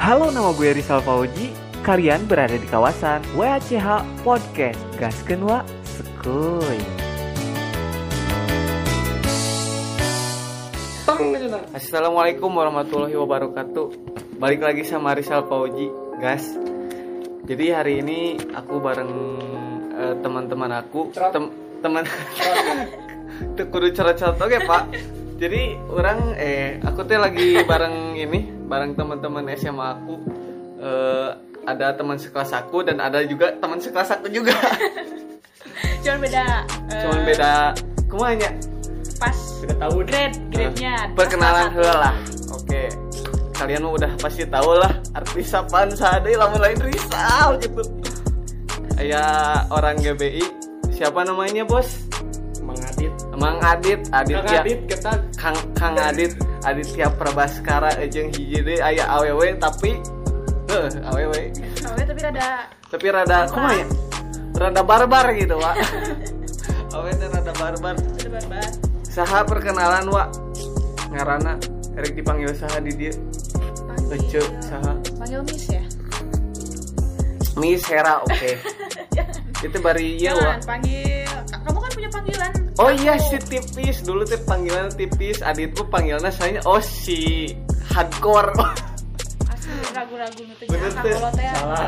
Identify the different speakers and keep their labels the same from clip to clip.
Speaker 1: Halo, nama gue Rizal Fauji. Kalian berada di kawasan WACH Podcast. Gaskeun wa sekuy. Assalamualaikum warahmatullahi wabarakatuh. Balik lagi sama Rizal Fauji, gas. Jadi hari ini aku bareng eh, teman-teman aku, tem- teman Tuh kudu cerot-cerot oke pak Jadi orang eh aku teh lagi bareng ini Bareng teman-teman SMA aku. Eh Ada teman sekelas aku dan ada juga teman sekelas aku juga.
Speaker 2: Cuman beda eh,
Speaker 1: Cuman beda kumanya
Speaker 2: pas
Speaker 3: Beda tahun.
Speaker 2: grade grade-nya.
Speaker 1: Nah, Perkenalan lah Oke. Kalian mah udah pasti tahu lah Artis apaan sadai lamun lain risau gitu. Ya orang GBI Siapa namanya bos?
Speaker 3: Mengadit.
Speaker 1: Emang Adit Adit
Speaker 3: Kang Adit kita
Speaker 1: Kang Kang Adit Aditya Prabaskara jeung hiji deui aya awewe tapi heuh awewe
Speaker 2: Soalnya tapi rada
Speaker 1: tapi rada kumaha ya rada barbar gitu Wak awewe teh rada barbar
Speaker 2: rada barbar.
Speaker 1: saha perkenalan Wak ngaranna erek dipanggil saha di dieu
Speaker 2: Panggil-
Speaker 1: Ece, saha?
Speaker 2: Panggil Miss ya?
Speaker 1: Miss Hera oke itu bari ieu
Speaker 2: Jangan
Speaker 1: Wak
Speaker 2: panggil. Kamu kan punya panggilan.
Speaker 1: Oh iya si tipis dulu teh panggilan tipis Adit tuh panggilannya saya oh si hardcore
Speaker 2: Asli ragu-ragu nu teh kalau teh.
Speaker 3: salah.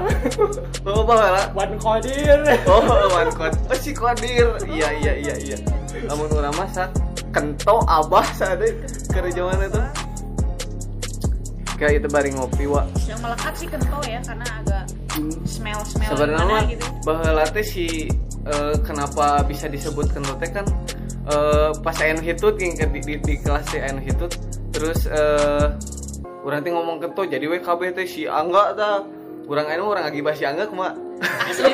Speaker 1: Oh, apa lah?
Speaker 3: Wan Kodir.
Speaker 1: Oh, one code. Oh, si Kodir. Iya, iya, iya, iya. Namun urang masak kento abah sadeu kerja mana tuh? Kayak itu bari ngopi wa.
Speaker 2: Yang melekat sih kento ya karena agak smell smell
Speaker 1: Sebenarnya mah
Speaker 2: gitu.
Speaker 1: baheula teh si eh, kenapa bisa disebut kento teh kan eh, pas anu hitut di, di, di kelas teh anu hitut terus eh urang teh ngomong kento jadi kabeh teh si Angga tah urang anu urang agibah si Angga kumaha
Speaker 2: Asli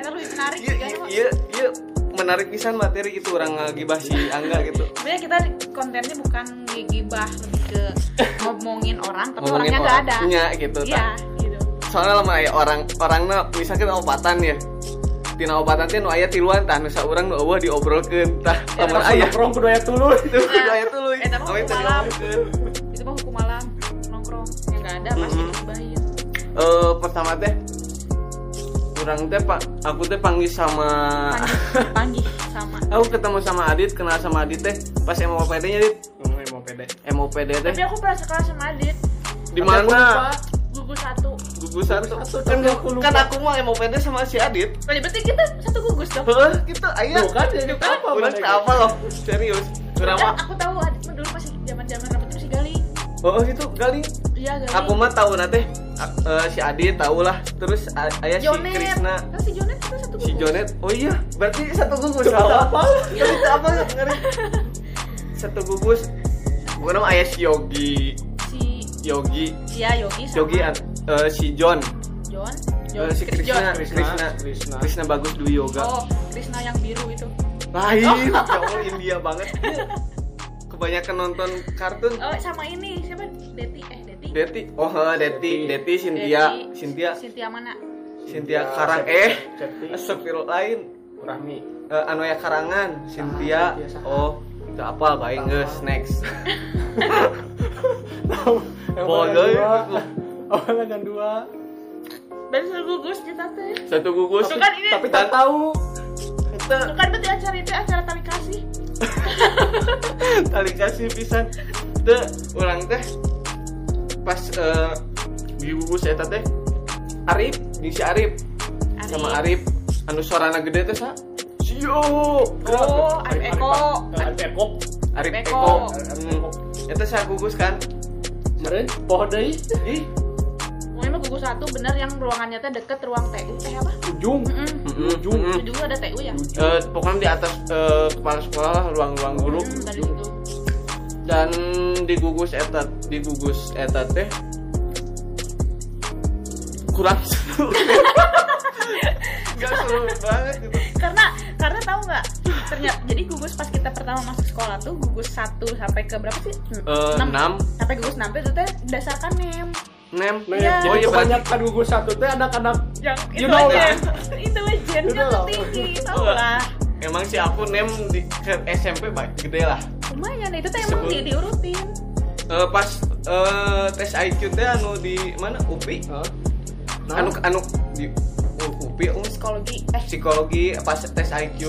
Speaker 2: menarik
Speaker 1: iya
Speaker 2: kan.
Speaker 1: iya iya iya menarik pisan materi gitu orang ngagibah si Angga gitu
Speaker 2: Sebenarnya kita kontennya bukan gigibah lebih ke ngomongin orang tapi
Speaker 1: ngomongin
Speaker 2: orangnya nggak ada.
Speaker 1: orangnya gitu
Speaker 2: Iya, gitu.
Speaker 1: soalnya lama aya orang orangnya misalkan obatan ya tina obatan teh nu aya tiluan tah nu saurang nu eueuh diobrolkeun tah lamun
Speaker 3: Pas
Speaker 1: aya
Speaker 3: nongkrong kudu aya tuluy.
Speaker 1: itu kudu aya tuluy
Speaker 2: Eta mah hukum malam. Itu mah hukum malam nongkrong yang nggak ada pasti digibahin.
Speaker 1: eh pertama teh kurang teh pak aku teh panggil sama
Speaker 2: panggih sama.
Speaker 1: aku ketemu sama Adit kenal sama Adit teh pas MOPD nya Dit
Speaker 3: Ngomongin mau pede.
Speaker 1: MOPD teh
Speaker 2: Tapi aku pernah sekelas sama Adit.
Speaker 1: di mana
Speaker 2: Gugus satu.
Speaker 1: gugus satu.
Speaker 3: Gugus satu,
Speaker 1: kan,
Speaker 3: aku lupa.
Speaker 1: kan aku mau MOPD sama si Adit.
Speaker 2: Oh, berarti kita satu gugus dong.
Speaker 1: Heeh, gitu aya
Speaker 3: Tuh kan jadi apa
Speaker 1: teh apa loh? Serius. Urang
Speaker 2: Kan aku tahu Adit mah dulu masih zaman-zaman rambutnya masih galing.
Speaker 1: oh gitu galing
Speaker 2: Iya, galing.
Speaker 1: aku mah tahu nate eh, si Adit tahu lah. Terus a- aya si
Speaker 2: Jonet.
Speaker 1: Krisna.
Speaker 2: Kan si Jonet? Kita satu gugus.
Speaker 1: si Jonet? Oh iya. Berarti satu gugus.
Speaker 3: Apa?
Speaker 1: Itu apa? Ngeri. Satu gugus. Bukan nama ayah si Yogi.
Speaker 2: Si
Speaker 1: Yogi
Speaker 2: Iya, Yogi sama
Speaker 1: Yogi eh, si John
Speaker 2: John.
Speaker 1: Eh, si
Speaker 2: Chris
Speaker 1: Krisna
Speaker 2: John.
Speaker 1: Krisna
Speaker 3: Krisna.
Speaker 1: Krisna bagus dulu yoga
Speaker 2: Oh, Krisna yang biru itu.
Speaker 1: lain ya Allah India banget kebanyakan nonton kartun
Speaker 2: Oh, sama ini siapa? Deti eh Deti.
Speaker 1: Deti oh eh, Deti Deti Cynthia
Speaker 2: Deti.
Speaker 1: Cynthia
Speaker 2: Cynthia mana?
Speaker 1: Cynthia Karang eh. Astagfirullah lain
Speaker 3: Rahmi.
Speaker 1: Eh, anu ya karangan Cynthia
Speaker 3: saha?
Speaker 1: oh itu apa baik guys. next.
Speaker 3: Dua. Awalnya kan dua.
Speaker 2: Dan satu gugus kita teh.
Speaker 1: satu gugus.
Speaker 2: Tuh kan ini
Speaker 3: Tapi tak tahu.
Speaker 1: kita
Speaker 2: Tuh kan berarti acara itu acara tali kasih.
Speaker 1: kali kasih pisan. Teh orang teh pas eh, di gugus eta teh Arif di si Arif. Sama Arif. Anu suarana gede teh sa Sio
Speaker 2: Oh, Arif Eko.
Speaker 3: Arif Eko.
Speaker 1: Arif
Speaker 2: Eko.
Speaker 1: Eko eta saya gugus kan
Speaker 3: Meren pohon deui.
Speaker 1: ih
Speaker 2: Pokoknya mah gugus satu bener yang ruangannya teh deket ruang TU. Eh apa?
Speaker 3: Ujung.
Speaker 2: Mm-mm.
Speaker 3: Ujung.
Speaker 2: Itu juga ada TU ya?
Speaker 1: Eh, pokoknya di atas eh, kepala sekolah lah ruang-ruang guru
Speaker 2: tadi itu.
Speaker 1: dan di gugus eta di gugus eta teh kurang seru banget gitu
Speaker 2: Karena karena tahu nggak? Ternyata jadi gugus pas kita pertama masuk sekolah tuh gugus satu sampai ke berapa sih?
Speaker 1: Eh, enam.
Speaker 2: Sampai gugus enam itu teh berdasarkan nem.
Speaker 1: nem
Speaker 2: Iya.
Speaker 1: oh iya
Speaker 3: kebanyakan gugus satu teh anak-anak
Speaker 2: Yang
Speaker 3: You
Speaker 2: itu
Speaker 3: know
Speaker 2: aja.
Speaker 3: lah.
Speaker 2: itu aja
Speaker 3: lah.
Speaker 2: tinggi, tahu lah.
Speaker 1: emang si aku nem di ke SMP baik gede lah
Speaker 2: Lumayan itu teh emang di, diurutin.
Speaker 1: Eh, pas eh, tes IQ teh anu di mana UPI
Speaker 3: Hah? Nah,
Speaker 1: anu anu di UPI oh,
Speaker 2: psikologi eh
Speaker 1: psikologi pas tes IQ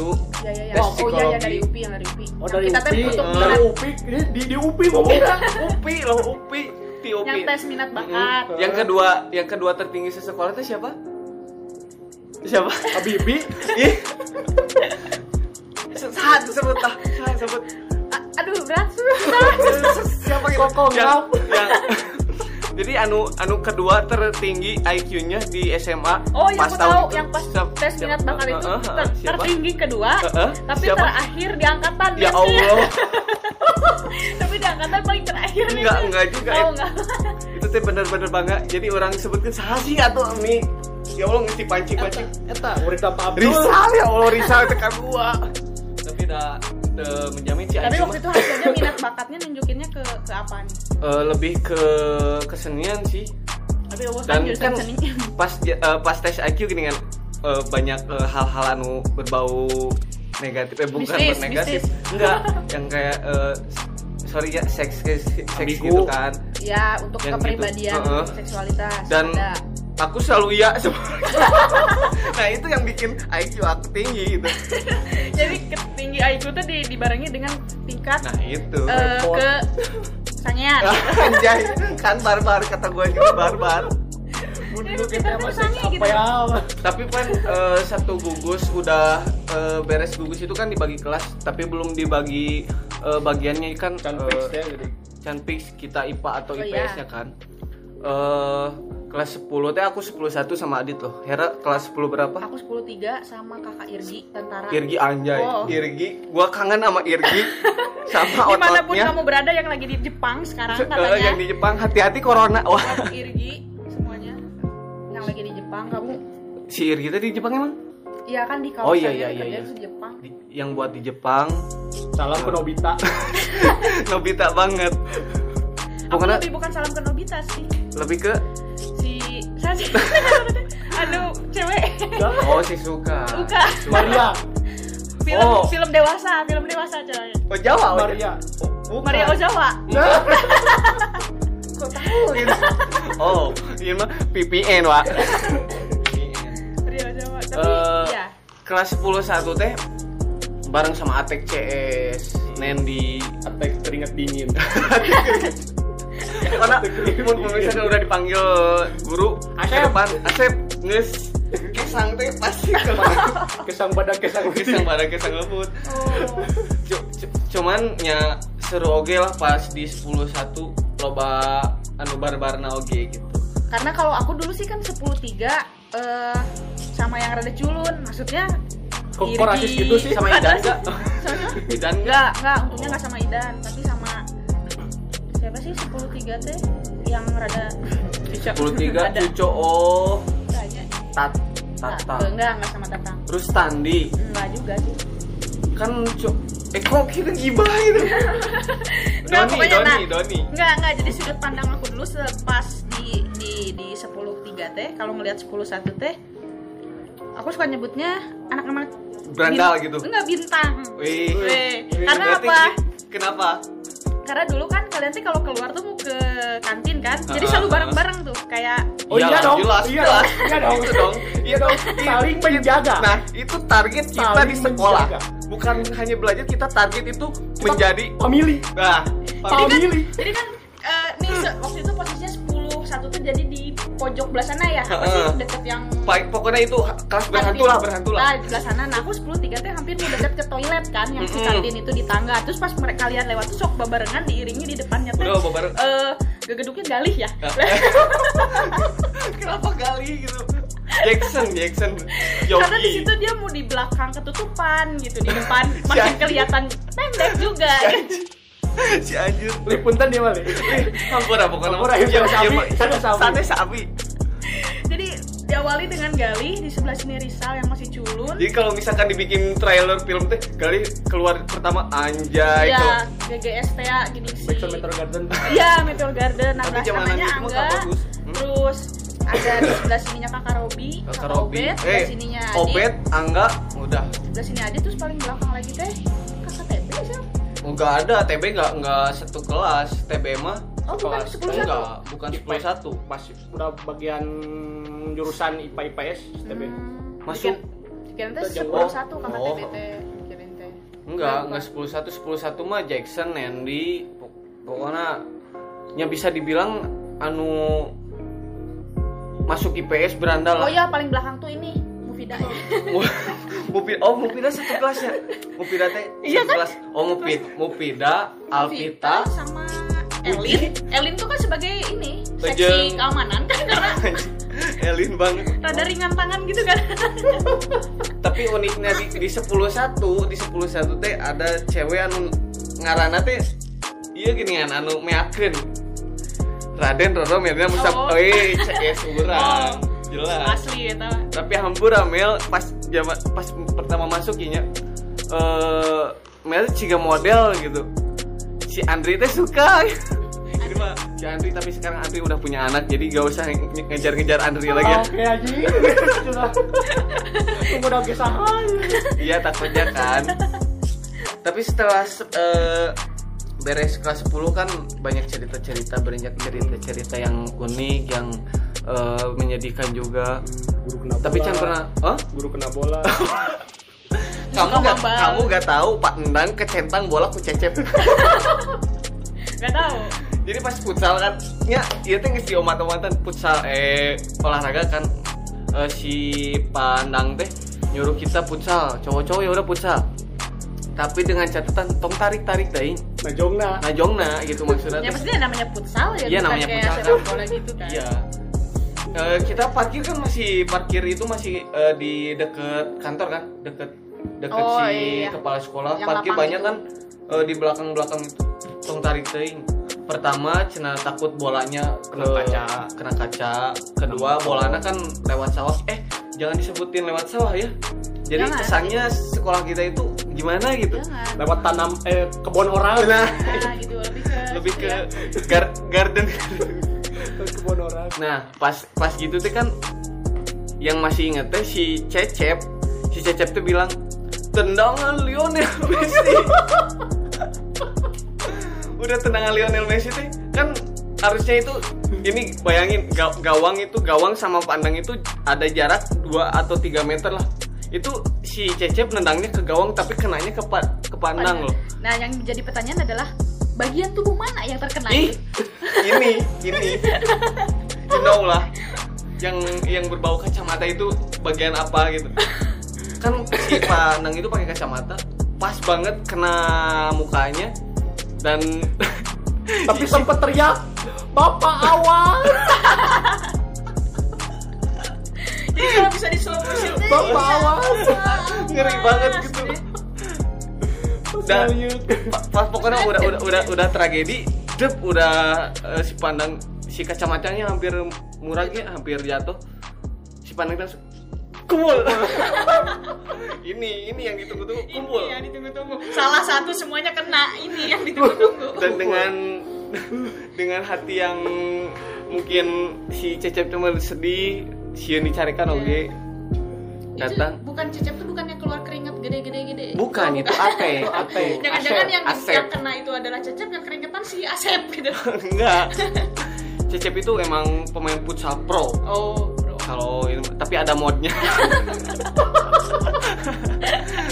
Speaker 2: ya ya ya
Speaker 1: Tes
Speaker 2: oh, oh iya ya
Speaker 1: psikologi.
Speaker 2: dari UPI yang dari UPI
Speaker 3: oh dari
Speaker 2: kita tes
Speaker 3: UPI,
Speaker 2: untuk
Speaker 1: Eh.
Speaker 3: dari UPI, ini di di UPI kira.
Speaker 1: UPI loh UPI di UPI
Speaker 2: yang tes minat bakat
Speaker 1: Mm. yang kedua yang kedua tertinggi sesekolah itu siapa siapa
Speaker 3: Habibi,
Speaker 1: Ih. Saat sebut ah, sebut.
Speaker 2: Aduh berat
Speaker 1: Siapa gitu? Yang,
Speaker 3: ngap.
Speaker 1: yang Jadi anu anu kedua tertinggi IQ-nya di SMA
Speaker 2: Oh, yang aku tahu,
Speaker 1: itu.
Speaker 2: yang pas
Speaker 1: Siap-
Speaker 2: tes
Speaker 1: siapa?
Speaker 2: minat bakat itu
Speaker 1: Eh, eh,
Speaker 2: ter-
Speaker 1: siapa?
Speaker 2: tertinggi kedua,
Speaker 1: Eh, eh,
Speaker 2: tapi
Speaker 1: siapa?
Speaker 2: terakhir di angkatan.
Speaker 1: Ya. Allah,
Speaker 2: tapi di angkatan paling terakhir nih.
Speaker 1: Enggak, enggak juga,
Speaker 2: Oh,
Speaker 1: ya.
Speaker 2: enggak.
Speaker 1: itu teh bener-bener bangga. Jadi orang sebutkan saha sih atuh ini. Ya Allah ngisi pancing-pancing.
Speaker 3: eta murid apa Abdul?
Speaker 1: Risal ya Allah Risal tekan gua. Tapi dah dah menjamin si
Speaker 2: Tapi waktu itu hasilnya minat bakatnya nunjukinnya ke ke apa nih?
Speaker 1: Eh, lebih ke kesenian sih. Dan
Speaker 2: kan
Speaker 1: kan
Speaker 2: seni.
Speaker 1: pas eh, pas tes IQ gini kan eh, banyak hal-hal anu berbau negatif eh bukan
Speaker 2: Bisnis,
Speaker 1: negatif
Speaker 2: bisnis.
Speaker 1: enggak yang kayak eh, sorry ya seks seks seks gitu kan
Speaker 2: ya untuk
Speaker 1: Yang gitu.
Speaker 2: kepribadian
Speaker 1: Heeh.
Speaker 2: seksualitas
Speaker 1: dan
Speaker 2: ada.
Speaker 1: aku selalu ya nah itu yang bikin IQ aku tinggi gitu
Speaker 2: Jadi ketinggi IQ tuh di, dibarengi dengan tingkat
Speaker 1: nah itu
Speaker 2: eh, ke sangean.
Speaker 1: anjay kan barbar kata gue juga barbar
Speaker 2: kita gitu.
Speaker 3: Apa ya?
Speaker 1: tapi kan satu gugus udah eh, beres gugus itu kan dibagi kelas tapi belum dibagi eh, bagiannya kan. Canpix kita IPA atau
Speaker 2: Oh,
Speaker 1: IPS-nya
Speaker 2: iya.
Speaker 1: kan. Kelas 10 teh aku 10 satu sama Adit loh. Hera kelas 10 berapa?
Speaker 2: Aku 10 3 sama kakak Irgi tentara.
Speaker 1: Irgi anjay.
Speaker 2: Oh.
Speaker 1: Irgi, gua kangen sama Irgi sama
Speaker 2: Di mana pun
Speaker 1: ototnya.
Speaker 2: kamu berada yang lagi di Jepang sekarang
Speaker 1: Se- eh,
Speaker 2: katanya.
Speaker 1: yang di Jepang hati-hati corona. Wah,
Speaker 2: Irgi semuanya yang lagi di Jepang kamu
Speaker 1: si Irgi teh di Jepang emang?
Speaker 2: Iya kan di kawasan
Speaker 1: Oh, iya, iya, iya, iya.
Speaker 2: di Jepang.
Speaker 1: Di- yang buat di Jepang
Speaker 3: Salam ke Nobita.
Speaker 1: Nobita banget.
Speaker 2: Aku
Speaker 1: Pokoknya
Speaker 2: lebih bukan salam ke Nobita sih.
Speaker 1: lebih ke
Speaker 2: sih. Anu cewek.
Speaker 1: oh si suka.
Speaker 2: Bukan.
Speaker 3: Maria,
Speaker 2: Film
Speaker 1: Oh.
Speaker 2: film dewasa, film dewasa coy.
Speaker 1: Oh Jawa, oh,
Speaker 3: Maria.
Speaker 1: Bukan.
Speaker 2: Maria Ozawa.
Speaker 1: Kok tahu gitu? Oh, ini mah VPN, Wak.
Speaker 2: Maria Ozawa. Tapi ya.
Speaker 1: kelas 10 satu teh bareng sama Atek CS, Nendi.
Speaker 3: Atek keringat dingin.
Speaker 1: Karena mun mun misalkan udah dipanggil guru,
Speaker 3: Asep.
Speaker 1: ke depan, Asep, nges kesang teh pasti ke
Speaker 3: Kesang badan kesang
Speaker 1: kesang pada kesang lembut.
Speaker 2: Oh.
Speaker 1: Cu- cu- Cuman nya seru oge lah pas di 10 satu loba anu barbarna oge gitu.
Speaker 2: Karena kalau aku dulu sih kan 10 3 eh sama yang rada culun, maksudnya
Speaker 3: Kok- kok rasis gitu sih?
Speaker 1: Sama Idan enggak?
Speaker 2: Sama
Speaker 1: Idan enggak?
Speaker 2: Enggak, enggak, untungnya enggak sama Idan, tapi sama siapa sih 10 3 teh yang rada
Speaker 1: 13
Speaker 2: Ada.
Speaker 1: Cuco oh. Tat Tata.
Speaker 2: enggak, enggak sama Tatang.
Speaker 1: Terus Tandi
Speaker 2: Enggak juga sih.
Speaker 1: kan cu- eh kok kira gibah itu
Speaker 2: Enggak,
Speaker 1: Doni
Speaker 2: pokoknya
Speaker 1: Doni
Speaker 2: nah,
Speaker 1: Doni
Speaker 2: Enggak, enggak. Jadi sudut pandang aku dulu pas di di di 10 3 teh, kalau ngelihat 10 1 teh aku suka nyebutnya anak-anak
Speaker 1: Berandal gitu
Speaker 2: Enggak bintang.
Speaker 1: Wih,
Speaker 2: Wih, karena
Speaker 1: Berarti
Speaker 2: apa?
Speaker 1: Kenapa?
Speaker 2: Karena dulu kan kalian tuh kalau keluar tuh mau ke kantin kan. Jadi selalu bareng-bareng tuh kayak
Speaker 3: Oh iya
Speaker 1: Iyalah,
Speaker 3: dong,
Speaker 1: jelas,
Speaker 3: iya
Speaker 1: jelas.
Speaker 3: dong, iya dong.
Speaker 1: Itu dong, iya dong.
Speaker 3: Saling menjaga.
Speaker 1: Nah, itu target kita
Speaker 3: Saling
Speaker 1: di sekolah.
Speaker 3: menjaga.
Speaker 1: Bukan hanya belajar, kita target itu menjadi
Speaker 3: Family.
Speaker 1: nah,
Speaker 3: Family.
Speaker 2: jadi kan eh, nih se- waktu itu posisinya 10 satu tuh jadi di pojok belah sana ya. Apa sih
Speaker 1: Heeh.
Speaker 2: deket yang
Speaker 1: Baik, pokoknya itu kelas berhantu lah, berhantu lah.
Speaker 2: Nah, di sebelah sana. Nah, aku 10 3 teh hampir mau deket ke toilet kan yang si kantin itu di tangga. Terus pas mereka kalian lewat tuh sok babarengan diiringi di depannya teh.
Speaker 1: Udah babareng.
Speaker 2: Eh, gegeduknya galih ya.
Speaker 1: Kenapa kali gitu? Jackson, Jackson,
Speaker 2: Karena di
Speaker 1: Yogi.
Speaker 2: situ dia mau di belakang ketutupan gitu, di depan
Speaker 1: Si
Speaker 2: makin
Speaker 1: anjing.
Speaker 2: kelihatan pendek juga.
Speaker 1: Si anjir.
Speaker 3: Lipuntan dia balik.
Speaker 1: Hampura pokoknya.
Speaker 3: Hampura, ya, sapi.
Speaker 1: Sate sapi.
Speaker 2: Jadi diawali dengan Galih di sebelah sini Rizal yang masih culun.
Speaker 1: Jadi kalau misalkan dibikin trailer film teh, kali keluar pertama anjay.
Speaker 2: Iya, GGST ya gini sih.
Speaker 3: Backstone Meteor Garden.
Speaker 2: Iya, Meteor Garden. Nah,
Speaker 1: Tapi zaman
Speaker 2: namanya Angga.
Speaker 1: tak bagus. Hmm.
Speaker 2: Terus ada di sebelah sininya Kakak Robi,
Speaker 1: Kakak Robi,
Speaker 2: Obet,
Speaker 1: eh,
Speaker 2: sininya.
Speaker 1: Obet, Angga, udah.
Speaker 2: Sebelah sini Adit terus paling belakang lagi teh?
Speaker 1: Enggak ada, TB enggak enggak satu kelas. TB mah
Speaker 2: Oh, bukan
Speaker 3: Kelas-
Speaker 2: 10
Speaker 1: enggak bukan
Speaker 3: IPA.
Speaker 1: 10
Speaker 3: Masih udah bagian jurusan IPA IPS STB.
Speaker 1: Masuk.
Speaker 2: Kirain teh
Speaker 3: Kita
Speaker 2: 10 satu kakak
Speaker 1: Oh.
Speaker 2: TBT. Kirain teh.
Speaker 1: enggak
Speaker 2: Bukan.
Speaker 1: enggak 10 1 10 1 mah Jackson Andy Pok- pokoknya yang bisa dibilang anu masuk IPS berandal
Speaker 2: Oh
Speaker 1: lah
Speaker 2: ya paling belakang tuh ini
Speaker 1: Mupida, oh Mupida satu kelas ya Mupida teh
Speaker 2: Iya
Speaker 1: satu
Speaker 2: kan?
Speaker 1: kelas oh Mupid Mupida Alvita
Speaker 2: sama Elin. Elin tuh kan sebagai ini seksi keamanan kan karena
Speaker 1: Elin banget
Speaker 2: rada ringan tangan gitu kan.
Speaker 1: tapi uniknya di, di 10 satu di 10 satu teh ada cewek anu ngarana teh iya gini kan anu meakeun Raden Roro Melina Musab
Speaker 2: Oh.
Speaker 1: oh. eh CS urang
Speaker 2: Oh.
Speaker 1: Jelas
Speaker 2: Asli ya
Speaker 1: tapi hampura Mel pas jama, pas pertama masuk inya eh Mel ciga model gitu si Andri teh suka mah si Andri tapi sekarang Andri udah punya anak jadi gak usah nge- ngejar-ngejar Andri lagi ya
Speaker 3: Oke aja. Sudah. Tunggu udah kesahan.
Speaker 1: Iya takutnya kan. Tapi setelah eh, beres kelas 10 kan banyak cerita-cerita banyak cerita-cerita yang unik yang eh, menyedihkan juga.
Speaker 3: Guru kena bola.
Speaker 1: Tapi Chan pernah, oh?
Speaker 3: Guru kena bola.
Speaker 1: Kamu
Speaker 2: Suka
Speaker 1: gak,
Speaker 2: mambal.
Speaker 1: kamu gak tahu Pak Endang kecentang bola ku cecep.
Speaker 2: Gak tahu.
Speaker 1: Jadi pas futsal kan, ya iya teh geus diomat-omatan futsal eh olahraga kan eh, si Pandang teh nyuruh kita futsal, cowok-cowok ya udah futsal. Tapi dengan catatan tong tarik-tarik daing.
Speaker 3: Nah, jongna.
Speaker 1: Najongna gitu maksudnya.
Speaker 2: Ya pasti namanya futsal ya.
Speaker 1: Iya, namanya
Speaker 2: kayak
Speaker 1: futsal.
Speaker 2: sepak bola gitu kan.
Speaker 1: Iya. Eh, kita parkir kan masih parkir itu masih eh, di deket kantor kan, deket deket
Speaker 2: Oh,
Speaker 1: si
Speaker 2: iya.
Speaker 1: kepala sekolah.
Speaker 2: Yang
Speaker 1: parkir banyak
Speaker 2: itu.
Speaker 1: kan eh, di belakang-belakang itu. Tong tarik teuing. Pertama, cina takut bolanya
Speaker 3: Kena
Speaker 1: ke-
Speaker 3: kaca.
Speaker 1: Kena kaca. Kedua, bolanya kan lewat sawah. Eh, jangan disebutin lewat sawah ya. Jadi
Speaker 2: Jangan.
Speaker 1: kesannya sekolah kita itu gimana gitu.
Speaker 2: Jangan.
Speaker 3: Lewat tanam eh kebun orang.
Speaker 1: Nah,
Speaker 2: Nah, gitu lebih ke
Speaker 1: lebih ke
Speaker 2: ya.
Speaker 1: gar- garden. Nah, pas pas gitu tuh kan yang masih inget teh si Cecep, si Cecep tuh bilang tendangan Lionel Messi. Udah tendangan Lionel Messi tuh kan harusnya itu ini bayangin ga- gawang itu gawang sama pandang itu ada jarak 2 atau 3 meter lah. Itu si Cecep nendangnya ke gawang tapi kenanya ke pa- ke pandang loh.
Speaker 2: Nah, yang menjadi pertanyaan adalah bagian tubuh mana yang terkena
Speaker 1: Ih, ini, ini, you know lah, yang yang berbau kacamata itu bagian apa gitu. Kan si Panang itu pakai kacamata, pas banget kena mukanya dan
Speaker 3: Tapi sempat teriak, Bapak awas,
Speaker 2: Jadi kalau bisa di slow motion
Speaker 3: Bapak awas.
Speaker 1: ngeri banget gitu. Dan pas pokoknya udah udah udah udah tragedi, dep udah eh, si Pandang si kacamatanya hampir muragnya hampir jatuh. Si Pandang langsung kumul. ini ini yang ditunggu-tunggu kumpul.
Speaker 2: Ini yang ditunggu-tunggu. Salah satu semuanya kena. Ini yang ditunggu-tunggu.
Speaker 1: Dan dengan dengan hati yang mungkin si Cecep cuma sedih, si yang dicarikan oke datang.
Speaker 2: Itu bukan cecep tuh bukan yang keluar keringat gede-gede gede.
Speaker 1: Bukan itu ate, ate.
Speaker 2: Jangan-jangan yang, yang kena itu adalah cecep yang keringetan si Asep gitu.
Speaker 1: Enggak. Cecep itu emang pemain futsal pro.
Speaker 2: Oh, bro.
Speaker 1: Kalau ini tapi ada modnya.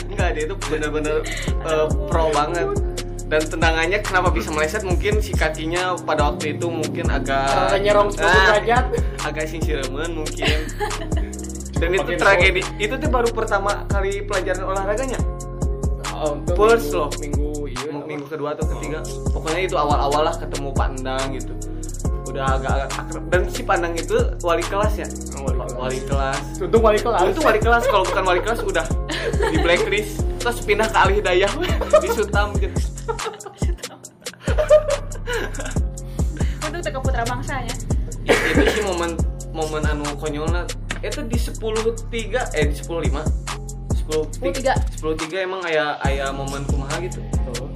Speaker 1: Enggak, dia itu bener-bener eh, pro banget. Dan tendangannya kenapa bisa meleset mungkin si kakinya pada waktu itu mungkin agak
Speaker 3: nyerong 10
Speaker 1: Ah,
Speaker 3: derajat.
Speaker 1: agak singsiremen mungkin. Dan itu
Speaker 3: Makin
Speaker 1: tragedi. Itu tuh baru pertama kali pelajaran olahraganya.
Speaker 3: Oh, minggu-
Speaker 1: loh.
Speaker 3: Minggu iya.
Speaker 1: Minggu, minggu kedua atau ketiga. Pokoknya itu awal-awal lah ketemu Pak Endang gitu. Udah agak akrab. Dan si Pandang itu wali kelas ya.
Speaker 3: Wali kelas.
Speaker 1: Wali kelas.
Speaker 3: Untung wali kelas.
Speaker 1: Itu wali kelas kalau bukan wali kelas udah di blacklist terus pindah ke Al Hidayah di Sutam gitu.
Speaker 2: Untuk teka putra bangsanya.
Speaker 1: Ya, itu sih momen momen anu konyolnya itu di 10.3 eh di 10.5 10.3 10.3 emang aya aya momen kumaha gitu.
Speaker 3: Tuh.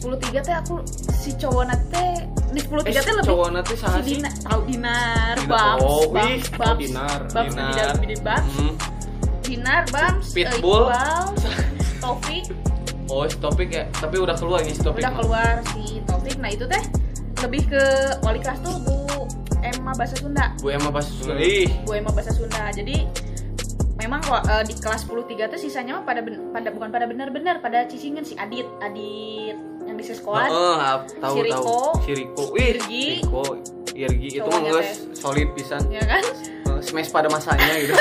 Speaker 2: 10 teh aku si cowok teh di 10
Speaker 1: Eh,
Speaker 2: teh lebih
Speaker 1: cowok nanti saha sih?
Speaker 2: Dina, tahu Dinar. Bams,
Speaker 1: Oh,
Speaker 2: Bams,
Speaker 1: wih,
Speaker 3: oh,
Speaker 2: Bams,
Speaker 3: Dinar.
Speaker 1: Dinar.
Speaker 2: Dinar, Bams,
Speaker 1: Hmm.
Speaker 2: Dinar, Bams, eh,
Speaker 1: Pitbull.
Speaker 2: Taufik,
Speaker 1: Oh, si topik ya. Tapi udah keluar nih si topik.
Speaker 2: udah keluar si Taufik. Nah itu teh lebih ke wali kelas tuh Bu Emma bahasa Sunda
Speaker 1: Bu Emma pas ih
Speaker 2: Bu Emma bahasa Sunda jadi memang kok eh, di kelas 10 tuh sisanya mah pada ben- pada bukan pada benar-benar pada cicingan si Adit Adit yang di sekolah
Speaker 1: Heeh, ah, tahu
Speaker 2: Si Riko.
Speaker 1: tahu. Si Riko. Wih,
Speaker 2: Irgi.
Speaker 1: Riko, Irgi itu mah geus solid pisan.
Speaker 2: ya kan
Speaker 1: Eh, Smash pada masanya gitu.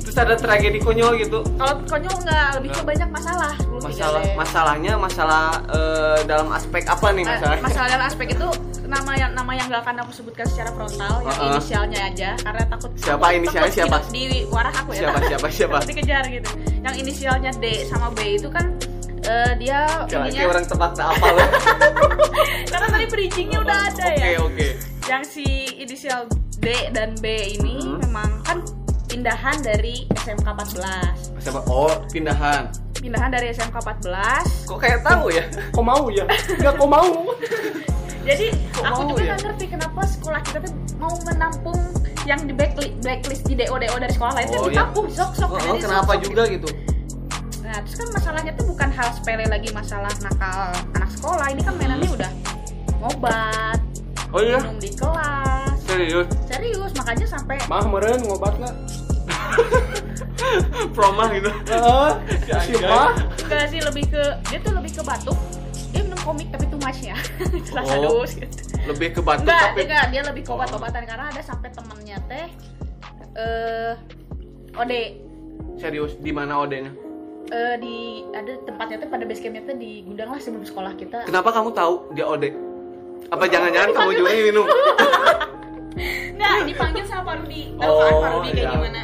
Speaker 1: Terus ada tragedi konyol gitu.
Speaker 2: kalau konyol nggak lebih ke banyak masalah 10
Speaker 1: Masalah masalahnya masalah eh, dalam aspek apa nih masalah?
Speaker 2: Eh, masalah dalam aspek itu nama yang nama yang gak akan aku sebutkan secara frontal yang
Speaker 1: Heeh.
Speaker 2: inisialnya aja karena takut
Speaker 1: Siapa inisialnya siapa?
Speaker 2: di, di warah aku ya
Speaker 1: Siapa, siapa, siapa?
Speaker 2: dikejar gitu yang inisialnya D sama B itu kan eh, dia ininya
Speaker 1: orang tebak tak apa loh.
Speaker 2: karena tadi bridgingnya udah ada
Speaker 1: Oke,
Speaker 2: ya
Speaker 1: oke.
Speaker 2: yang si inisial D dan B ini
Speaker 1: Hmm.
Speaker 2: memang kan pindahan dari SMK 14
Speaker 1: Siapa? Oh, pindahan.
Speaker 2: pindahan dari SMK 14
Speaker 1: Kok kayak tahu ya?
Speaker 3: Kok mau ya? Enggak kok mau.
Speaker 2: jadi
Speaker 1: Kok
Speaker 2: aku
Speaker 1: mau
Speaker 2: juga
Speaker 1: ya?
Speaker 2: nggak ngerti kenapa sekolah kita tuh mau menampung yang di blacklist, blacklist di DO DO dari sekolah lain
Speaker 1: Oh,
Speaker 2: kan
Speaker 1: iya.
Speaker 2: ditampung sok sok
Speaker 1: Oh,
Speaker 2: jadi
Speaker 1: kenapa
Speaker 2: sok-sok
Speaker 1: juga
Speaker 2: gitu.
Speaker 1: gitu?
Speaker 2: nah terus kan masalahnya tuh bukan hal sepele lagi masalah nakal anak sekolah ini kan mainannya udah ngobat
Speaker 1: Oh iya,
Speaker 2: minum di kelas
Speaker 1: serius.
Speaker 2: serius makanya sampai
Speaker 3: Mah meren ngobat nggak?
Speaker 1: Promah gitu.
Speaker 3: Heeh. Siapa?
Speaker 2: enggak sih lebih ke dia tuh lebih ke batuk dia minum komik tapi too much ya jelas
Speaker 1: Oh.
Speaker 2: dus gitu.
Speaker 1: Lebih ke batuk
Speaker 2: enggak
Speaker 1: tapi
Speaker 2: enggak dia lebih ke obat-obatan karena ada sampai temennya teh eh Ode
Speaker 1: serius di mana odenya?
Speaker 2: eh, di ada tempatnya tuh pada base campnya tuh di gudang lah sebelum sekolah kita
Speaker 1: Kenapa kamu tahu dia ode? Apa jangan-jangan kamu juga yang minum?
Speaker 2: nggak dipanggil sama Pak Rudi tahu
Speaker 1: Oh,
Speaker 2: kan Pak Rudi kayak
Speaker 1: iya.
Speaker 2: gimana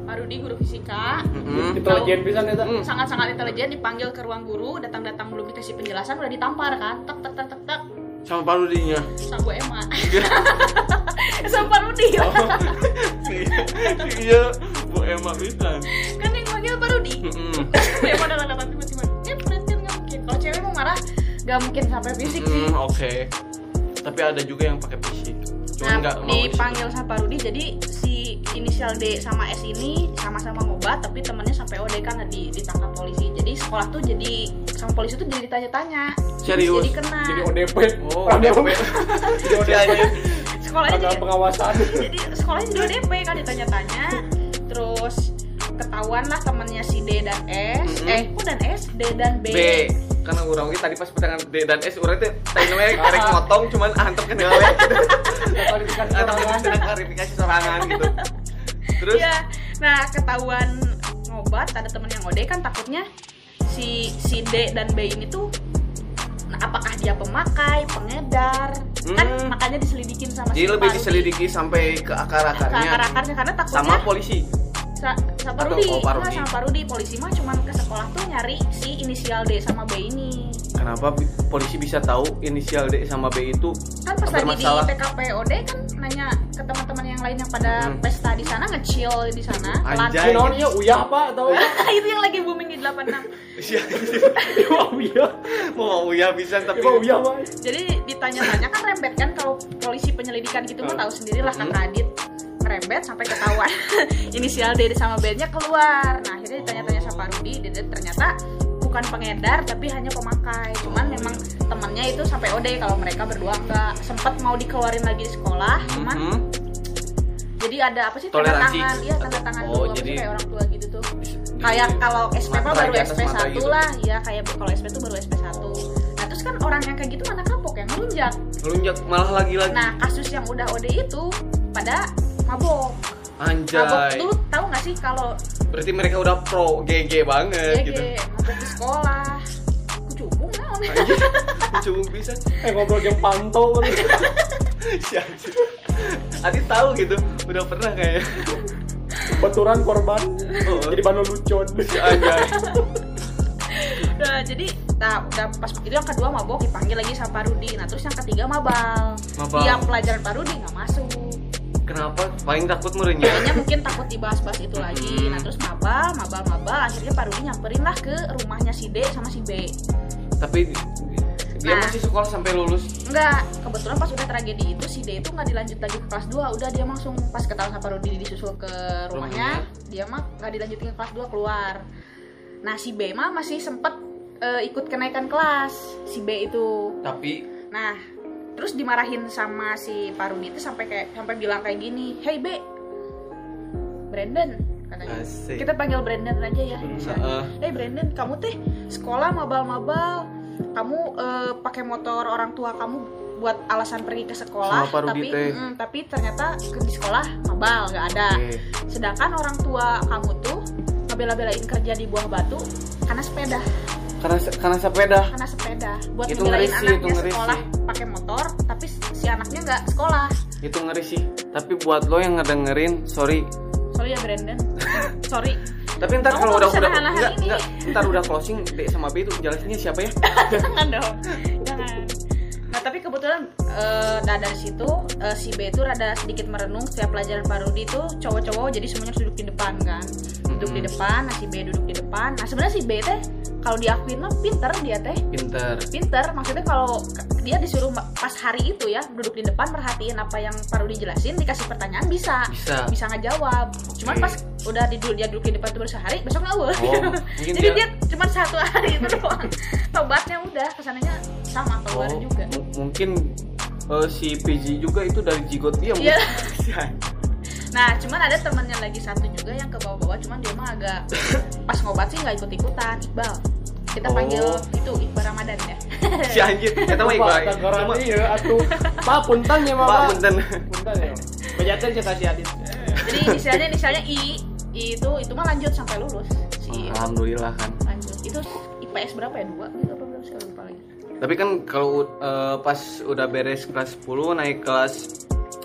Speaker 2: Pak Rudi guru fisika
Speaker 1: Mm-mm.
Speaker 3: Intelijen pisan eta.
Speaker 1: Mm.
Speaker 2: sangat-sangat intelijen dipanggil ke ruang guru datang-datang belum dikasih penjelasan udah ditampar kan tek tek tek tek tek
Speaker 1: Sama parudinya.
Speaker 2: sama Bu Emma sama Pak Rudi
Speaker 1: Iya, Bu Emma bisa.
Speaker 2: kan yang manggil Pak Rudi. Bu Emma dalam kata tiba-tiba eh perhatian nggak mungkin kalau cewek mau marah nggak mungkin sampai fisik sih
Speaker 1: Mm, Oke. Tapi ada juga yang pakai fisik. Cuma
Speaker 2: Nah, dipanggil sama Pak Rudi, jadi inisial D sama S ini sama-sama ngobat, tapi temannya sampai OD kan di, ditangkap polisi. Jadi sekolah tuh jadi sama polisi tuh jadi ditanya-tanya.
Speaker 1: Serius?
Speaker 2: Jadi kena.
Speaker 3: Jadi ODP.
Speaker 1: Oh, ODP.
Speaker 3: Jadi ODP.
Speaker 2: Sekolahnya
Speaker 3: Ada
Speaker 2: jadi,
Speaker 3: pengawasan.
Speaker 2: jadi sekolahnya jadi ODP kan ditanya-tanya. Terus ketahuan lah temannya si D dan S.
Speaker 1: Mhm.
Speaker 2: Eh, kok dan S? D dan B.
Speaker 1: B. Karena orang ini tadi pas pertengahan D dan S orang itu tadi namanya karek motong cuman antep ke gitu.
Speaker 3: Klarifikasi sorangan
Speaker 1: gitu. Terus
Speaker 2: Iya. Nah, ketahuan ngobat ada temen yang OD kan takutnya si si D dan B ini tuh nah, apakah dia pemakai, pengedar? Kan
Speaker 1: Hmm.
Speaker 2: makanya diselidikin sama
Speaker 1: jadi
Speaker 2: si
Speaker 1: lebih diselidiki sampai ke
Speaker 2: ke
Speaker 1: akar-akarnya
Speaker 2: akar-akarnya karena takutnya
Speaker 1: sama polisi.
Speaker 2: Sa- sama Rudi,
Speaker 1: oh,
Speaker 2: Enggak,
Speaker 1: Rudi.
Speaker 2: sama Pak Rudi. Polisi mah cuman ke sekolah tuh nyari si inisial D sama B ini.
Speaker 1: Kenapa polisi bisa tahu inisial D sama B itu
Speaker 2: Kan pas lagi di
Speaker 1: bermasalah?
Speaker 2: TKP OD kan nanya ke teman-teman yang lain yang pada
Speaker 1: Hmm.
Speaker 2: pesta di sana nge-chill di sana.
Speaker 1: Anjay.
Speaker 3: Ini namanya uyah apa atau
Speaker 2: itu yang lagi booming di 86.
Speaker 1: Iya,
Speaker 3: uyah.
Speaker 1: mau ya bisa tapi
Speaker 3: uyah mah.
Speaker 2: jadi ditanya-tanya kan rembet kan kalau polisi penyelidikan gitu mah tahu sendirilah
Speaker 1: Hmm.
Speaker 2: kakak Adit ngerembet sampai ketahuan inisial D sama B nya keluar nah akhirnya ditanya-tanya sama Rudi dia ternyata bukan pengedar tapi hanya pemakai cuman memang temannya itu sampai OD kalau mereka berdua nggak sempat mau dikeluarin lagi di sekolah cuman
Speaker 1: Mhm.
Speaker 2: jadi ada apa sih tanda
Speaker 1: Toleransi.
Speaker 2: tangan iya tanda tangan
Speaker 1: Oh,
Speaker 2: dulu
Speaker 1: jadi-
Speaker 2: kayak orang tua gitu tuh kayak kalau SP mah baru SP
Speaker 1: materai
Speaker 2: 1
Speaker 1: gitu.
Speaker 2: lah ya kayak kalau SP tuh baru SP 1 nah terus kan orang yang kayak gitu mana kapok yang ngelunjak
Speaker 1: Ngelunjak malah lagi-lagi.
Speaker 2: nah kasus yang udah OD itu pada mabok mabok
Speaker 1: Anjay.
Speaker 2: dulu tahu nggak sih kalau
Speaker 1: Berarti mereka udah pro GG banget
Speaker 2: GG
Speaker 1: gitu.
Speaker 2: mabok di sekolah kucubung naon
Speaker 1: Cuma bisa.
Speaker 3: Eh ngobrol yang pantau kan.
Speaker 1: Adit tahu gitu, udah pernah kayaknya.
Speaker 3: Baturan korban.
Speaker 1: Oh.
Speaker 3: Jadi bano lucon.
Speaker 1: Anjay.
Speaker 2: nah jadi nah udah pas itu yang kedua mabok dipanggil lagi sama Pak Rudi nah terus yang ketiga mabal
Speaker 1: Mabal.
Speaker 2: tiap pelajaran Pak Rudi nggak masuk
Speaker 1: Kenapa? Paling takut merenya.
Speaker 2: kayaknya mungkin takut dibahas-bahas itu lagi
Speaker 1: Hmm.
Speaker 2: nah terus mabal mabal mabal akhirnya Pak Rudi nyamperin lah ke rumahnya si D sama si B
Speaker 1: Tapi dia
Speaker 2: Nah.
Speaker 1: masih sekolah sampai lulus.
Speaker 2: enggak kebetulan pas udah tragedi itu si D itu nggak dilanjut lagi ke kelas 2 udah dia langsung pas ketahuan sama Rudi disusul ke rumahnya dia mah nggak dilanjutin ke kelas 2 keluar nah si B mah masih sempet eh, ikut kenaikan kelas si B itu
Speaker 1: Tapi
Speaker 2: Nah, terus dimarahin sama si Pak Rudi itu sampai kayak sampai bilang kayak gini, "Hey B, Brandon," katanya.
Speaker 1: Asik.
Speaker 2: Kita panggil Brandon aja ya.
Speaker 1: Heeh.
Speaker 2: Hey Brandon, kamu teh sekolah mabal-mabal, kamu eh, pakai motor orang tua kamu buat alasan pergi ke sekolah, tapi mm, tapi ternyata ke- di sekolah mabal nggak ada.
Speaker 1: Oke.
Speaker 2: Sedangkan orang tua kamu tuh ngebela-belain kerja di buah batu karena sepeda
Speaker 1: karena karena sepeda.
Speaker 2: karena sepeda buat
Speaker 1: Itu
Speaker 2: ngebelain
Speaker 1: ngeri sih, itu
Speaker 2: anaknya
Speaker 1: ngeri
Speaker 2: sekolah
Speaker 1: sih.
Speaker 2: Pakai motor tapi si anaknya nggak sekolah.
Speaker 1: Itu ngeri sih. Tapi buat lo yang ngedengerin, sorry.
Speaker 2: sorry ya Brandon. Sorry.
Speaker 1: Tapi ntar kalau udah udah enggak, enggak, ntar udah closing D sama B itu jelasinnya siapa ya?
Speaker 2: jangan dong. Jangan. Nah tapi kebetulan eh, nah dari situ eh, si B itu rada sedikit merenung setiap pelajaran Pak Rudi itu cowok-cowok jadi semuanya harus duduk di depan kan. Duduk di
Speaker 1: Mm-mm.
Speaker 2: depan nah si B duduk di depan. Nah sebenarnya si B teh kalau diakuin mah pinter dia teh
Speaker 1: Pinter.
Speaker 2: pinter maksudnya kalau dia disuruh pas hari itu ya duduk di depan perhatiin apa yang Pak Rudi jelasin dikasih pertanyaan bisa
Speaker 1: Bisa.
Speaker 2: bisa ngejawab cuman
Speaker 1: Oke.
Speaker 2: pas udah di dia duduk di depan baru sehari besok ngawur
Speaker 1: Oh,
Speaker 2: jadi
Speaker 1: dia-
Speaker 2: dia cuma satu hari itu doang tobatnya udah ke sananya sama keluar
Speaker 1: Oh,
Speaker 2: juga
Speaker 1: mu- mungkin eh, si PJ juga itu dari jigot dia
Speaker 2: Iya. nah cuman ada temennya lagi satu juga yang ke bawah-bawah cuman dia mah agak pas ngobat sih nggak ikut ikutan Iqbal kita
Speaker 1: Oh.
Speaker 2: panggil itu Iqbal Ramadan ya
Speaker 1: si anjir, kita mah Iqbal. Cuma-
Speaker 3: iya atuh. Pak punten ya,
Speaker 1: Pak
Speaker 3: Pak.
Speaker 1: punten.
Speaker 3: Punten ya. Bejatnya saya kasih adit.
Speaker 2: jadi inisialnya inisialnya I I itu itu mah lanjut sampai lulus si
Speaker 1: Alhamdulillah kan.
Speaker 2: lanjut itu IPS berapa ya dua gitu apa berapa sih lupa lagi
Speaker 1: Tapi kan kalau eh, pas udah beres kelas 10 naik kelas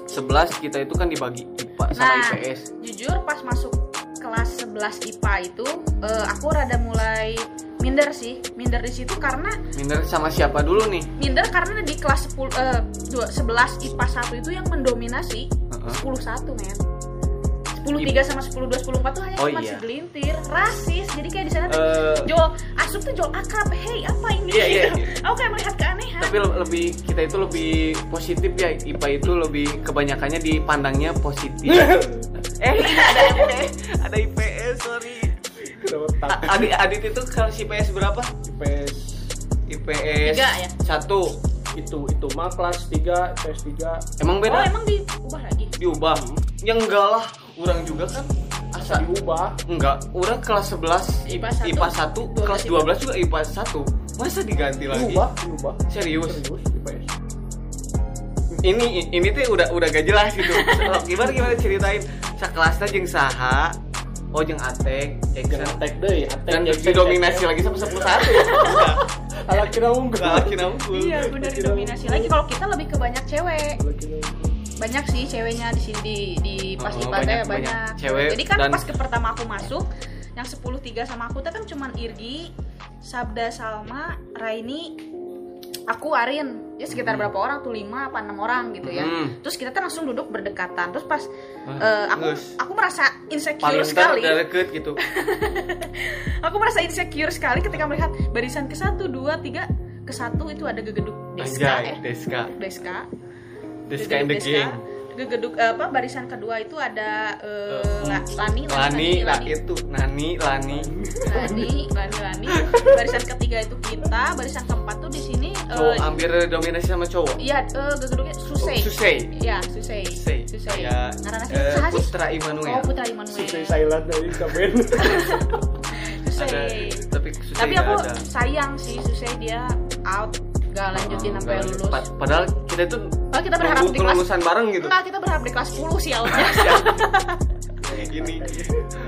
Speaker 1: 11 kita itu kan dibagi IPA sama
Speaker 2: nah
Speaker 1: IPS.
Speaker 2: jujur pas masuk kelas 11 IPA itu eh, aku rada mulai minder sih minder di situ karena
Speaker 1: Minder sama siapa dulu nih?
Speaker 2: minder karena di kelas 10 eh, dua- 11 IPA 1 itu yang mendominasi
Speaker 1: Heeh.
Speaker 2: 10 1 men 10 3 sama 10 2 10 4 tuh hanya
Speaker 1: Oh,
Speaker 2: cuma
Speaker 1: iya.
Speaker 2: segelintir rasis jadi kayak di sana tuh
Speaker 1: Eh,
Speaker 2: Jol asup tuh Jol akrab hey apa ini
Speaker 1: Iya, iya,
Speaker 2: Gitu.
Speaker 1: iya.
Speaker 2: aku kayak melihat keanehan
Speaker 1: tapi le- lebih kita itu lebih positif ya IPA itu lebih kebanyakannya dipandangnya positif. eh ada IPS, ada IPS sorry. Adit Adit itu kalau si IPS berapa?
Speaker 3: IPS
Speaker 1: IPS
Speaker 2: Tiga ya?
Speaker 1: satu.
Speaker 3: itu itu mah kelas 3 IPS 3
Speaker 1: Emang
Speaker 2: oh
Speaker 1: beda?
Speaker 2: emang diubah lagi
Speaker 1: Diubah? Ya enggak lah, orang juga kan asa
Speaker 3: diubah
Speaker 1: enggak, orang kelas 11
Speaker 2: IPA
Speaker 1: IPA,
Speaker 2: satu,
Speaker 1: 1, kelas 12 juga IPA 1. Masa diganti lagi?
Speaker 3: diubah diubah
Speaker 1: Serius?
Speaker 3: serius IPS
Speaker 1: Ini ini tuh udah udah gak jelas gitu. So, gimana gimana ceritain sakelasnya jeung saha? Oh jeung Atek, Jackson.
Speaker 3: jangan attack deh attack
Speaker 1: Dan didominasi lagi sama 11 satu ya.
Speaker 3: Alat kira unggul
Speaker 1: Enggak lagi unggul.
Speaker 2: iya benar
Speaker 3: Kira-
Speaker 2: didominasi lagi kalau kita lebih ke banyak cewek
Speaker 3: kira.
Speaker 2: Banyak sih ceweknya di sini di, di pas
Speaker 1: Oh,
Speaker 2: IPA
Speaker 1: banyak- banyak
Speaker 2: banyak.
Speaker 1: cewek
Speaker 2: Jadi kan
Speaker 1: dan-
Speaker 2: pas ke pertama aku masuk yang 10 3 sama aku teh kan cuman Irgi, Sabda Salma, Raini, aku Arin. Ya sekitar berapa orang tuh 5 apa 6 orang gitu ya.
Speaker 1: Hmm.
Speaker 2: Terus kita tuh langsung duduk berdekatan. Terus pas
Speaker 1: Wah,
Speaker 2: eh, aku aku merasa insecure
Speaker 1: paling
Speaker 2: sekali.
Speaker 1: deket gitu.
Speaker 2: Aku merasa insecure sekali ketika melihat barisan ke 1 2 3 ke 1 itu ada gegeduk Deska
Speaker 1: Anjay,
Speaker 2: ya.
Speaker 1: Deska.
Speaker 2: Deska.
Speaker 1: Deska and the gang.
Speaker 2: Gegeduk eh, apa barisan kedua itu ada La- Lani,
Speaker 1: Lani,
Speaker 2: Lani,
Speaker 1: itu Nani, Lani.
Speaker 2: Lani, Lani, Lani. Barisan ketiga itu kita, barisan keempat tuh di sini
Speaker 1: Cowok hampir dominasi sama cowok.
Speaker 2: Iya, eh, gegeduknya Susei.
Speaker 1: Susei.
Speaker 2: Iya, Susei.
Speaker 1: Susei.
Speaker 2: Susei.
Speaker 1: Ya,
Speaker 2: sih?
Speaker 1: Putra
Speaker 2: Oh,
Speaker 1: Immanuel.
Speaker 2: Putra Immanuel.
Speaker 3: Susai silent dari kamen
Speaker 1: Ada,
Speaker 2: Susei.
Speaker 1: tapi Susei
Speaker 2: Tapi aku
Speaker 1: ada.
Speaker 2: sayang sih Susei dia out, gak lanjutin
Speaker 1: Oh,
Speaker 2: sampai lulus.
Speaker 1: Pa- Padahal kita tuh
Speaker 2: Oh, kita berharap di kelas
Speaker 1: kelulusan bareng gitu.
Speaker 2: Enggak, kita berharap di kelas 10 sih outnya.
Speaker 1: Gini.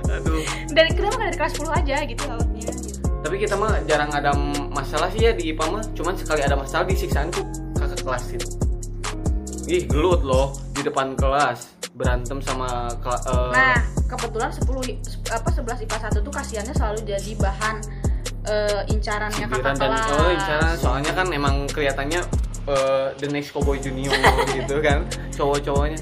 Speaker 1: Aduh.
Speaker 2: dari kenapa nggak dari kelas 10 aja gitu outnya gitu.
Speaker 1: Tapi kita mah jarang ada masalah sih ya di IPA mah. Cuman sekali ada masalah di siksaan tuh kakak kelas itu. Ih, gelut loh di depan kelas berantem sama kela- eh,
Speaker 2: Nah, kebetulan 10 i- apa 11 IPA 1 tuh kasihannya selalu jadi bahan eh, incarannya kakak
Speaker 1: cibiran dan
Speaker 2: kelas.
Speaker 1: oh incaran soalnya kan emang kelihatannya eh, the next cowboy junior gitu kan cowok-cowoknya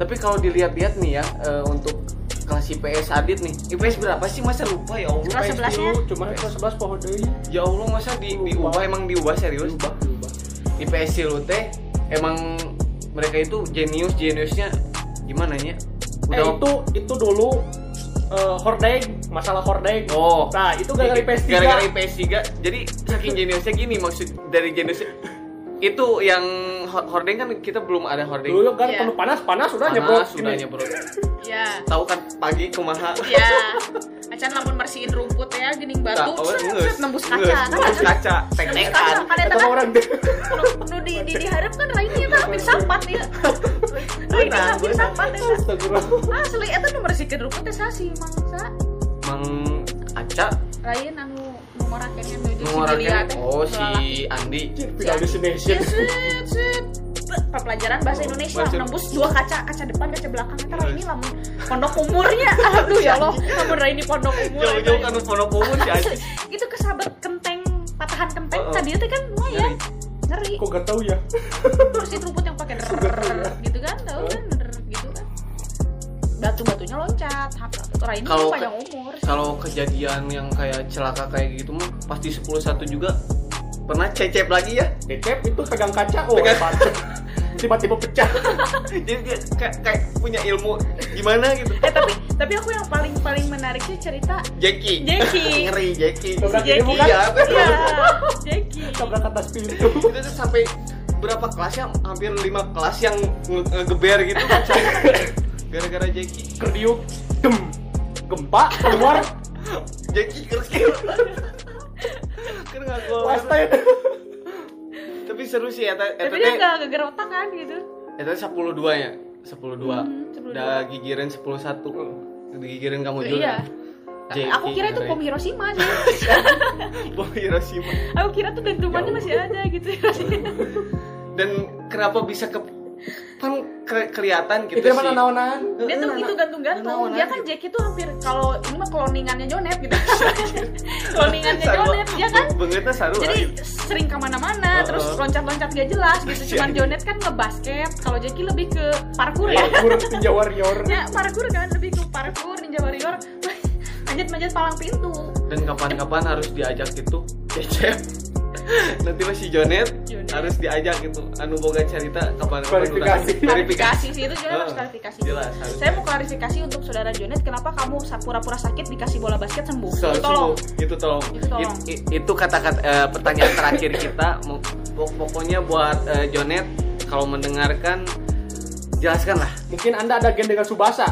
Speaker 1: tapi kalau dilihat-lihat nih ya eh, untuk kelas IPS Adit nih IPS berapa sih masa lupa ya Allah
Speaker 2: Kelas 11 -nya.
Speaker 3: cuma kelas 11 pohon deui
Speaker 1: ya Allah masa di,
Speaker 3: Diubah.
Speaker 1: emang diubah serius
Speaker 3: diubah diubah
Speaker 1: IPS Silu teh emang mereka itu jenius jeniusnya gimana ya
Speaker 3: eh
Speaker 1: udah
Speaker 3: itu itu dulu eh, hordeng masalah hordeng.
Speaker 1: Oh.
Speaker 3: Nah, itu gara-gara IPS 3.
Speaker 1: Gara-gara IPS 3. Jadi saking jeniusnya gini maksud dari jeniusnya itu yang ho- hordeng kan kita belum ada hordeng.
Speaker 3: Dulu kan
Speaker 2: Iya.
Speaker 3: penuh panas, panas udah
Speaker 1: Panas,
Speaker 3: nyebrot.
Speaker 1: sudah nyebrot.
Speaker 2: ya
Speaker 1: Tahu kan pagi kumaha.
Speaker 2: ya acan lamun bersihin rumput ya gening batu
Speaker 1: oh,
Speaker 2: set, nembus kaca kan
Speaker 1: nembus kaca,
Speaker 2: nembus
Speaker 1: tek-tekan.
Speaker 3: Kata
Speaker 2: kan
Speaker 3: orang deh.
Speaker 2: nu, di di diharap kan lain itu hampir sampat ya lain hampir sampat ya asli itu nu bersihkan rumput teh sasi mangsa
Speaker 1: Mang Aca
Speaker 2: lain anu numorakeun yang si
Speaker 1: ngorangnya
Speaker 2: Delia teh
Speaker 1: oh si. Andi.
Speaker 3: Final destination.
Speaker 2: Ya, pelajaran bahasa Indonesia
Speaker 1: Bahasa-
Speaker 2: nembus dua kaca kaca depan kaca belakang eta ini lamun pondok umurnya aduh ya Allah lamun ini pondok umur
Speaker 1: Jauh-jauh
Speaker 2: eta.
Speaker 1: kan pondok umur si Aci.
Speaker 2: itu kesabet kenteng patahan kenteng
Speaker 1: Oh, oh.
Speaker 2: tadi teh kan lumayan ngeri
Speaker 3: Kok gak tahu ya?
Speaker 2: bersihin rumput yang pakai der gitu kan tahu kan gitu kan batu batunya loncat Hap- ini
Speaker 1: Kalau
Speaker 2: panjang
Speaker 1: ke-
Speaker 2: umur
Speaker 1: Kalau kejadian yang kayak celaka kayak gitu mah pasti 10 1 juga pernah cecep lagi ya.
Speaker 3: Decep itu pegang kaca, oh
Speaker 1: Pegang-
Speaker 3: tiba-tiba pecah.
Speaker 1: Jadi dia kayak, kayak punya ilmu gimana gitu.
Speaker 2: eh tapi tapi aku yang paling paling menarik sih cerita
Speaker 1: Jackie.
Speaker 2: Jackie.
Speaker 1: Ngeri Jackie.
Speaker 3: Dobrak
Speaker 2: Jackie.
Speaker 3: ini bukan?
Speaker 1: Iya.
Speaker 2: Iya, Jackie.
Speaker 3: Tabrak atas pintu.
Speaker 1: Itu tuh sampai berapa kelas ya? Hampir 5 kelas yang nge- ngegeber gitu kan. Gara-gara Jackie.
Speaker 3: Kerdiuk, dem, gempa keluar.
Speaker 1: Jackie kerskil. Kan nggak keluar.
Speaker 3: Ya.
Speaker 1: Tapi seru sih ya.
Speaker 2: Tapi dia nggak geger otak kan gitu.
Speaker 1: Eta 10 2 ya. 10 2.
Speaker 2: Hmm, 10-2.
Speaker 1: Udah gigirin 10 1. Digigirin kamu juga.
Speaker 2: Iya.
Speaker 1: Jackie,
Speaker 2: Aku kira itu bom Hiroshima sih.
Speaker 1: Bom Hiroshima.
Speaker 2: Aku kira tuh dentumannya masih ada gitu.
Speaker 1: Dan kenapa bisa ke kan ke- kelihatan gitu
Speaker 3: Itu
Speaker 1: sih.
Speaker 3: naon-naonan.
Speaker 2: Dia tuh itu gantung-gantung. Dia kan Jackie tuh hampir kalau ini mah cloningannya Jonet gitu. cloningannya Jonet dia kan.
Speaker 1: Bengetnya saru
Speaker 2: Jadi sering ke mana-mana,
Speaker 1: Uh-uh.
Speaker 2: terus loncat-loncat gak jelas gitu. Cuman Jonet kan ngebasket, kalau Jackie lebih ke parkour ya.
Speaker 3: Parkour Ninja Warrior.
Speaker 2: Ya parkour kan lebih ke parkour Ninja Warrior. Manjat-manjat palang pintu.
Speaker 1: dan kapan-kapan harus diajak gitu cecep nanti masih Jonet
Speaker 2: Jonet.
Speaker 1: harus diajak gitu anu boga cerita kapan-kapan
Speaker 3: Klarifikasi.
Speaker 1: orang-
Speaker 2: klarifikasi sih itu Jonet harus
Speaker 1: Oh,
Speaker 2: klarifikasi
Speaker 1: jelas, harus.
Speaker 2: saya mau klarifikasi untuk saudara Jonet kenapa kamu pura-pura sakit dikasih bola basket sembuh
Speaker 1: So,
Speaker 2: Itu tolong
Speaker 1: sembuh. itu tolong,
Speaker 2: Itu tolong.
Speaker 1: It- it- itu kata-kata eh, pertanyaan terakhir kita pokoknya buat eh, Jonet kalau mendengarkan jelaskan lah
Speaker 3: Mungkin Anda ada gen dengan Subasa.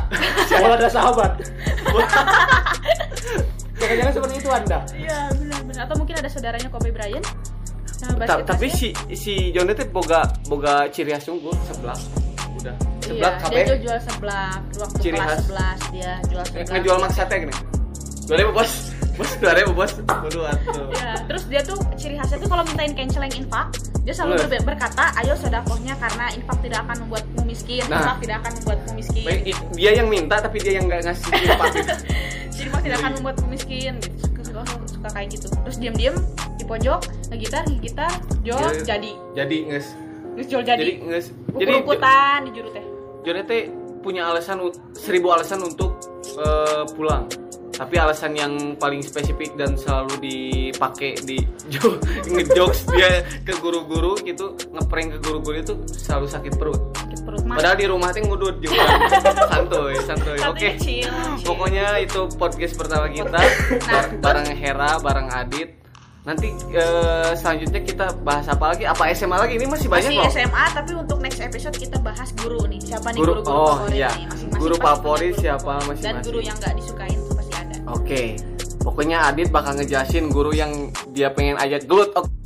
Speaker 3: Soal ada sahabat. Jangan-jangan seperti itu Anda.
Speaker 2: iya atau mungkin ada saudaranya Kobe Bryant Nah,
Speaker 1: tapi
Speaker 2: basket.
Speaker 1: si si Jonet teh boga boga ciri khas unggul sebelah udah sebelah
Speaker 2: iya,
Speaker 1: kabeh
Speaker 2: dia jual seblak waktu
Speaker 1: Ciri
Speaker 2: kelas
Speaker 1: khas.
Speaker 2: 11 dia jual
Speaker 1: Eh,
Speaker 2: seblak
Speaker 1: ngejual maksa teh gini dua ribu bos bos dua ribu bos atuh
Speaker 2: Ya, terus dia tuh ciri khasnya tuh kalau mintain canceling infak, dia selalu ber- berkata, "Ayo sodakohnya karena infak tidak akan membuatmu miskin,
Speaker 1: Nah.
Speaker 2: infak tidak akan membuatmu miskin."
Speaker 1: Dia yang minta tapi dia yang nggak ngasih infak gitu.
Speaker 2: Jadi infak tidak akan membuatmu miskin, gitu. Suka, suka, kayak gitu. Terus diam-diam di pojok, ngegitar, ngegitar, jol
Speaker 1: Iya.
Speaker 2: jadi,
Speaker 1: jadi nges
Speaker 2: terus jol jadi.
Speaker 1: jadi nges jadi
Speaker 2: Ukur-ukuran di juru teh.
Speaker 1: Jonet teh punya alasan seribu alasan untuk eh, pulang tapi alasan yang paling spesifik dan selalu dipakai di jo- ngejokes dia ke guru-guru gitu ngeprank ke guru-guru itu selalu sakit perut
Speaker 2: Sakit perut mah.
Speaker 1: padahal di rumah teh ngudut juga santuy santuy oke
Speaker 2: chill, chill.
Speaker 1: pokoknya itu podcast pertama kita
Speaker 2: Nah,
Speaker 1: Bar- bareng Hera bareng Adit nanti eh, selanjutnya kita bahas apa lagi apa SMA lagi ini masih banyak
Speaker 2: Masih
Speaker 1: loh
Speaker 2: SMA tapi untuk next episode kita bahas guru nih. Siapa nih
Speaker 1: Guru-
Speaker 2: guru-guru
Speaker 1: oh,
Speaker 2: favorit
Speaker 1: iya.
Speaker 2: nih?
Speaker 1: Guru favorit
Speaker 2: guru
Speaker 1: siapa
Speaker 2: favorit. Dan guru yang nggak disukain
Speaker 1: Oke, pokoknya Adit bakal ngejelasin guru yang dia pengen ajak gelut. Oke.